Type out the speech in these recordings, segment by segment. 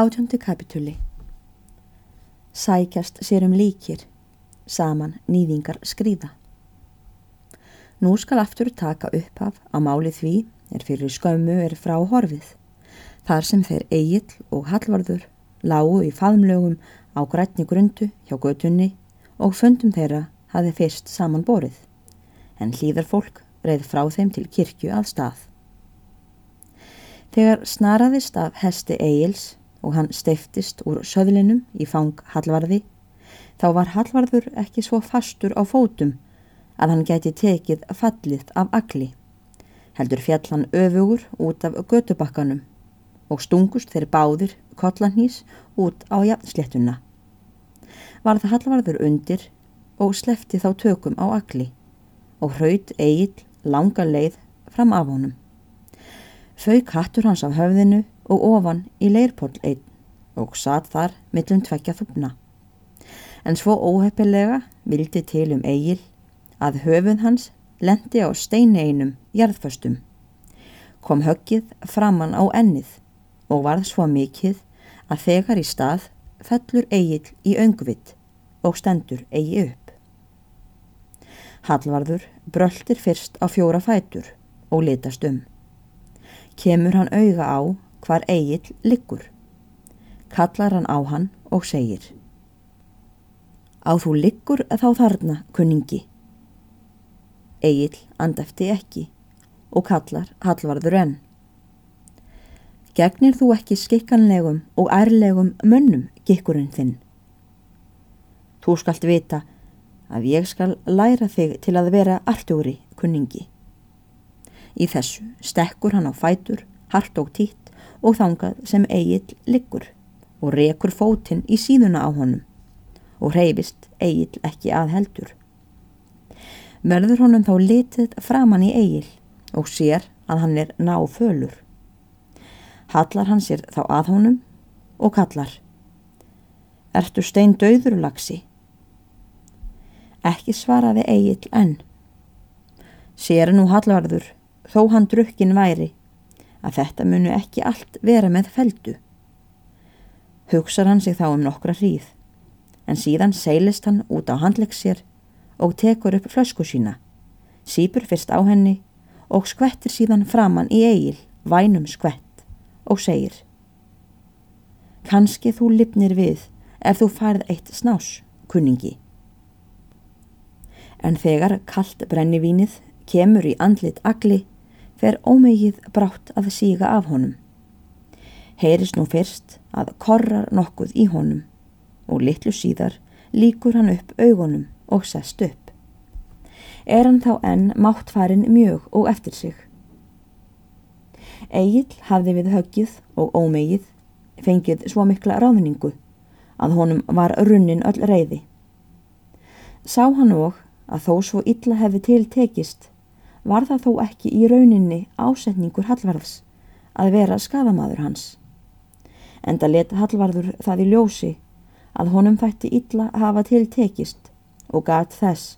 Átjóndi kapitúli Sækjast sér um líkir, saman nýðingar skrýða. Nú skal aftur taka upphaf á máli því er fyrir skömmu er frá horfið. Þar sem þeir eigill og hallvarður lágu í faðmlögum á grætni grundu hjá götunni og fundum þeirra hafi fyrst saman borið. En hlýðar fólk reið frá þeim til kirkju að stað. Þegar snaraðist af hesti Egils og hann steiftist úr söðlinum í fang Hallvarði, þá var Hallvarður ekki svo fastur á fótum að hann geti tekið fallið af agli. Heldur fjall hann öfugur út af götubakkanum og stungust þeir báðir kollanhís út á jafnsléttuna. Var það Hallvarður undir og slefti þá tökum á agli og hraut Egil langa leið fram af honum. Fauk hattur hans af höfðinu og ofan í leirpól einn og satt þar millum tvekja þúpna. En svo óheppilega vildi til um eigil að höfuð hans lendi á steini einum jarðföstum. Kom höggið framann á ennið og varð svo mikið að þegar í stað fellur eigil í öngvitt og stendur eigi upp. Hallvarður bröldir fyrst á fjóra fætur og litast um kemur hann auga á hvar eigill liggur. Kallar hann á hann og segir Á þú liggur þá þarna, kunningi. Eigill andefti ekki og kallar hallvarður enn. Gegnir þú ekki skikkanlegum og ærlegum mönnum gikkurinn þinn? Þú skalt vita að ég skal læra þig til að vera artúri, kunningi. Í þessu stekkur hann á fætur, hart og títt og þangað sem eigill liggur og rekur fótinn í síðuna á honum og reyfist eigill ekki að heldur. Verður honum þá litið framann í eigill og sér að hann er náfölur. Hallar hann sér þá að honum og kallar. Ertu stein döður lagsi? Ekki svaraði eigill enn. Sér nú hallvarður þó hann drukkin væri, að þetta munu ekki allt vera með feldu. Hugsar hann sig þá um nokkra hríð, en síðan seilist hann út á handlegssér og tekur upp flösku sína, sípur fyrst á henni og skvettir síðan framann í eigil, vænum skvett, og segir Kanski þú lipnir við ef þú færð eitt snás, kunningi. En þegar kallt brennivínið kemur í andlit agli, fer ómegið brátt að síga af honum. Heyris nú fyrst að korrar nokkuð í honum og litlu síðar líkur hann upp augunum og sest upp. Er hann þá enn máttfarin mjög og eftir sig. Egil hafði við höggið og ómegið fengið svo mikla ráðningu að honum var runnin öll reyði. Sá hann og að þó svo illa hefði til tekist var það þó ekki í rauninni ásetningur Hallvarðs að vera skadamadur hans. Enda let Hallvarður það í ljósi að honum þætti illa hafa tiltekist og gat þess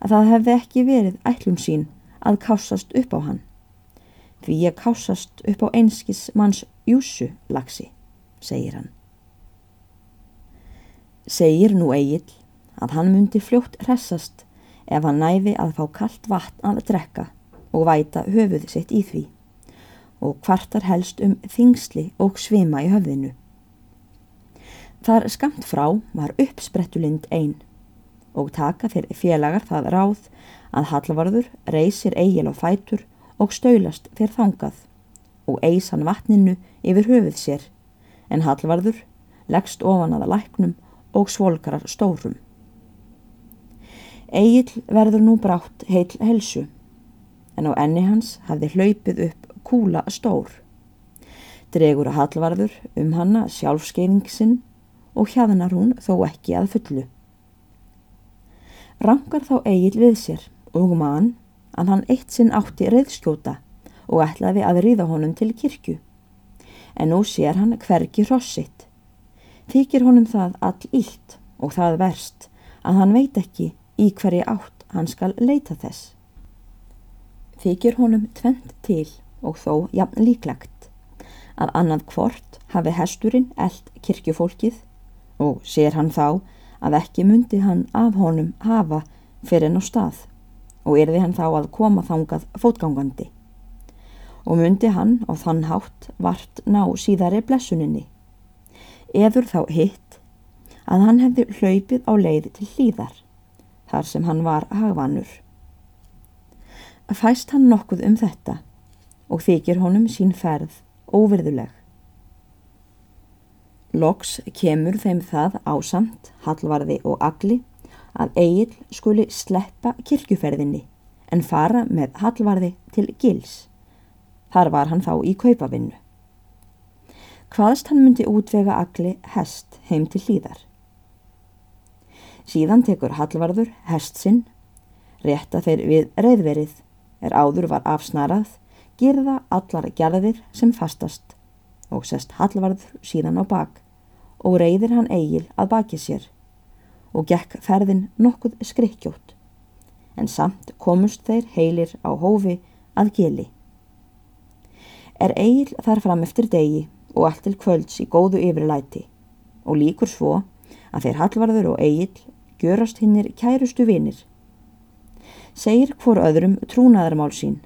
að það hefði ekki verið ætlum sín að kásast upp á hann. Því ég kásast upp á einskis manns júsu lagsi, segir hann. Segir nú Egil að hann myndi fljótt hressast ef hann næfi að fá kallt vatn að drekka og væta höfuð sitt í því og kvartar helst um þingsli og svima í höfðinu. Þar skamt frá var uppsprettulind einn og taka þeir félagar það ráð að Hallvarður reysir eigil og fætur og staulast þeir þangað og eis hann vatninu yfir höfuð sér en Hallvarður leggst ofan aða læknum og svolkrar stórum. Egil verður nú brátt heil helsu en á enni hans hafði hlaupið upp kúla stór. Dregur að hallvarður um hanna sjálfskeiningsinn og hjaðnar hún þó ekki að fullu. Rankar þá Egil við sér og mann að hann eitt sinn átti reyðskjóta og ætlaði að ríða honum til kirkju. En nú sér hann hvergi hrossitt. Þykir honum það all ílt og það verst að hann veit ekki í hverji átt hann skal leita þess. Þykir honum tvent til og þó jafn líklagt að annað hvort hafi hesturinn eld kirkjufólkið og sér hann þá að ekki myndi hann af honum hafa fyrir enn á stað og erði hann þá að koma þangað fótgangandi. Og myndi hann á þann hátt vart ná síðari blessuninni. Eður þá hitt að hann hefði hlaupið á leið til hlýðar þar sem hann var hagvanur fæst hann nokkuð um þetta og þykir honum sín ferð óverðuleg. Loks kemur þeim það ásamt, Hallvarði og Agli, að Egil skuli sleppa kirkjuferðinni en fara með Hallvarði til Gils. Þar var hann þá í kaupavinnu. Hvaðst hann myndi útvega Agli hest heim til hlýðar. Síðan tekur Hallvarður hest sinn, rétta þeir við reyðverið, er áður var afsnarað, girða allar gerðir sem fastast. Og sest Hallvarður síðan á bak og reyðir hann eigil að baki sér. Og gekk ferðin nokkuð skrikkjótt en samt komust þeir heilir á hófi að gili. Er eigil þar fram eftir degi og allt til kvölds í góðu yfirlæti. Og líkur svo að þeir Hallvarður og eigil gjörast hinnir kærustu vinir. Segir hvor öðrum trúnaðarmál sín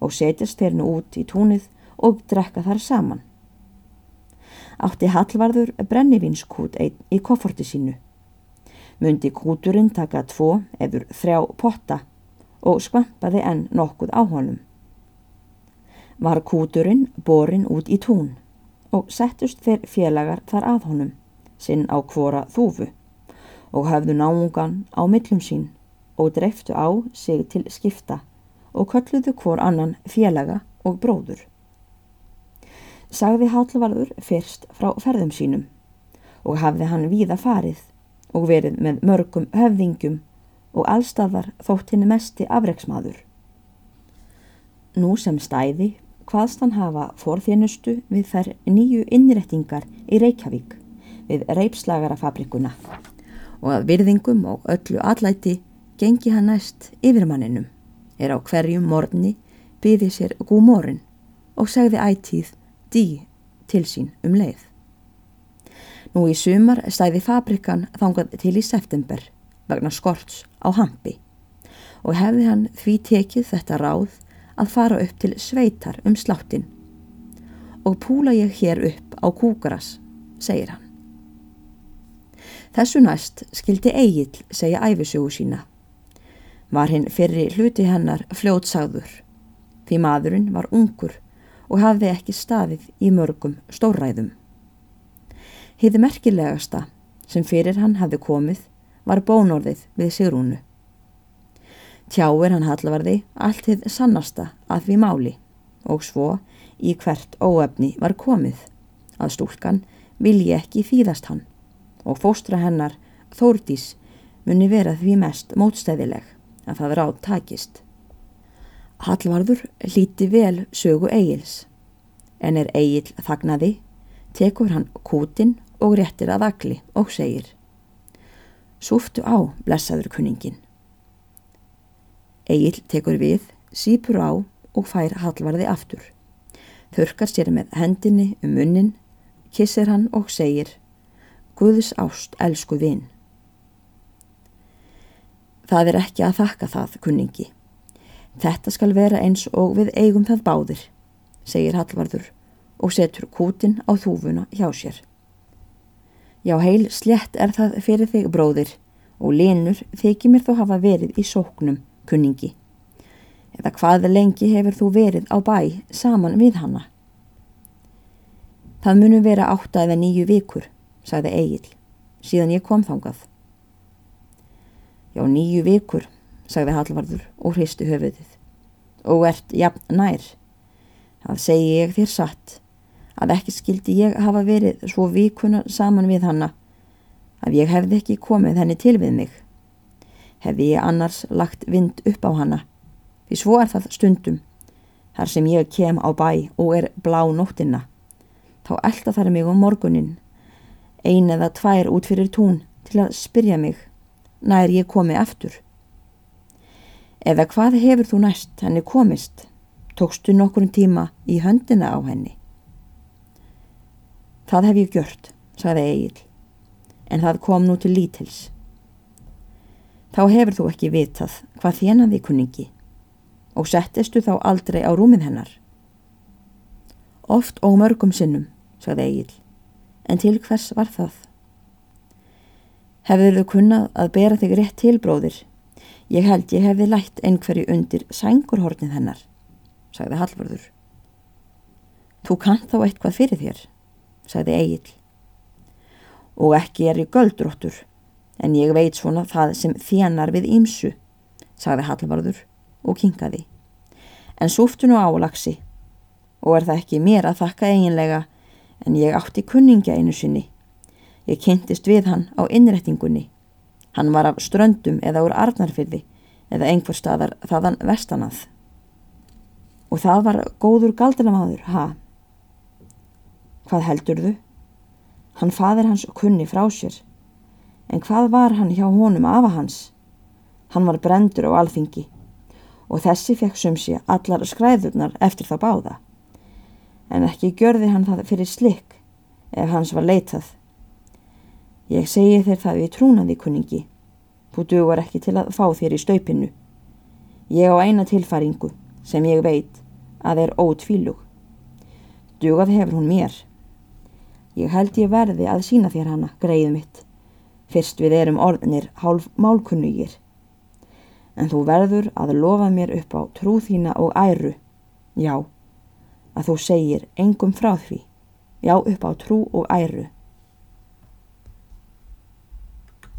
og setjast þeir nú út í túnið og drekka þar saman. Átti Hallvarður brennivinskút einn í kofforti sínu. Mundi kúturinn taka tvo eður þrjá potta og skvampaði enn nokkuð á honum. Var kúturinn borin út í tún og settust þeir félagar þar að honum, sinn á kvora þúfu og hafðu náungan á millum sín og dreiftu á sig til skipta og kölluðu hvor annan félaga og bróður. Sagði Hallvarður fyrst frá ferðum sínum og hafði hann víða farið og verið með mörgum höfðingum og allstafar þótt henni mesti afreiksmaður. Nú sem stæði hvaðst hann hafa forþjónustu við þær nýju innrettingar í Reykjavík við reipslagarafabrikuna og að virðingum og öllu allæti gengi hann næst yfirmanninum er á hverjum morni byði sér gúmórin og segði ætíð dí til sín um leið. Nú í sumar stæði fabrikan þangað til í september vegna skorts á hampi og hefði hann því tekið þetta ráð að fara upp til sveitar um sláttin og púla ég hér upp á kúkaras, segir hann. Þessu næst skildi Egil segja æfisögu sína var hinn fyrir hluti hennar fljótsagður því maðurinn var ungur og hafði ekki staðið í mörgum stórræðum. Hiði merkilegasta sem fyrir hann hafði komið var bónorðið við Sigrúnu. Tjáir hann hallvarði allt hið sannasta að því máli og svo í hvert óefni var komið að stúlkan vilji ekki þýðast hann og fóstra hennar Þórdís muni vera því mest mótstæðileg að það ráð takist. Hallvarður líti vel sögu eigils, en er eigil þagnaði, tekur hann kútin og réttir að agli og segir Súftu á, blessaður kunningin. Egil tekur við, sípur á og fær Hallvarði aftur. Þurkar sér með hendinni um munnin, kissir hann og segir Guðs ást, elsku vinn. Það er ekki að þakka það, kunningi. Þetta skal vera eins og við eigum það báðir, segir Hallvarður og setur kútin á þúfuna hjá sér. Já, heil slett er það fyrir þig, bróðir, og linur þykir mér þó hafa verið í sóknum, kunningi. Eða hvað lengi hefur þú verið á bæ saman við hanna? Það munum vera átta eða nýju vikur, sagði Egil, síðan ég kom þangað. Já, nýju vikur, sagði Hallvarður og hristu höfuðið. Og ert jafn nær. Það segi ég þér satt, að ekki skildi ég hafa verið svo vikuna saman við hanna, að ég hefði ekki komið henni til við mig. Hefði ég annars lagt vind upp á hanna, því svo er það stundum, þar sem ég kem á bæ og er blá nóttina. Þá elda þar mig um morgunin, ein eða tvær út fyrir tún til að spyrja mig nær ég komi aftur. Eða hvað hefur þú næst henni komist? Tókstu nokkur tíma í höndina á henni? Það hef ég gjört, sagði Egil, en það kom nú til lítils. Þá hefur þú ekki vitað hvað þjenaði kunningi og settistu þá aldrei á rúmið hennar. Oft og mörgum sinnum, sagði Egil, en til hvers var það? Hefur þau kunnað að bera þig rétt til, bróðir? Ég held ég hefði lætt einhverju undir sængurhornið hennar, sagði Hallvarður. Þú kannt þá eitthvað fyrir þér, sagði Egil. Og ekki er ég göldróttur, en ég veit svona það sem þjánar við ímsu, sagði Hallvarður og kingaði. En súftu nú álagsi, og er það ekki mér að þakka eiginlega, en ég átti kunningja einu sinni. Ég kynntist við hann á innrettingunni Hann var af ströndum eða úr arnarfyrði eða einhver staðar þaðan vestanað. Og það var góður galdinamadur, ha? Hvað heldur þú? Hann fadir hans kunni frá sér. En hvað var hann hjá honum afa hans? Hann var brendur á alþingi og þessi fekk sumsi allar skræðurnar eftir það báða. En ekki gjörði hann það fyrir slikk ef hans var leitað. Ég segi þér það við trúnaði kunningi. Þú dugar ekki til að fá þér í staupinu. Ég á eina tilfaringu sem ég veit að er ótvílug. Dugað hefur hún mér. Ég held ég verði að sína þér hana, greið mitt. Fyrst við erum orðnir hálf málkunnugir. En þú verður að lofa mér upp á trú þína og æru. Já, að þú segir engum frá því. Já, upp á trú og æru.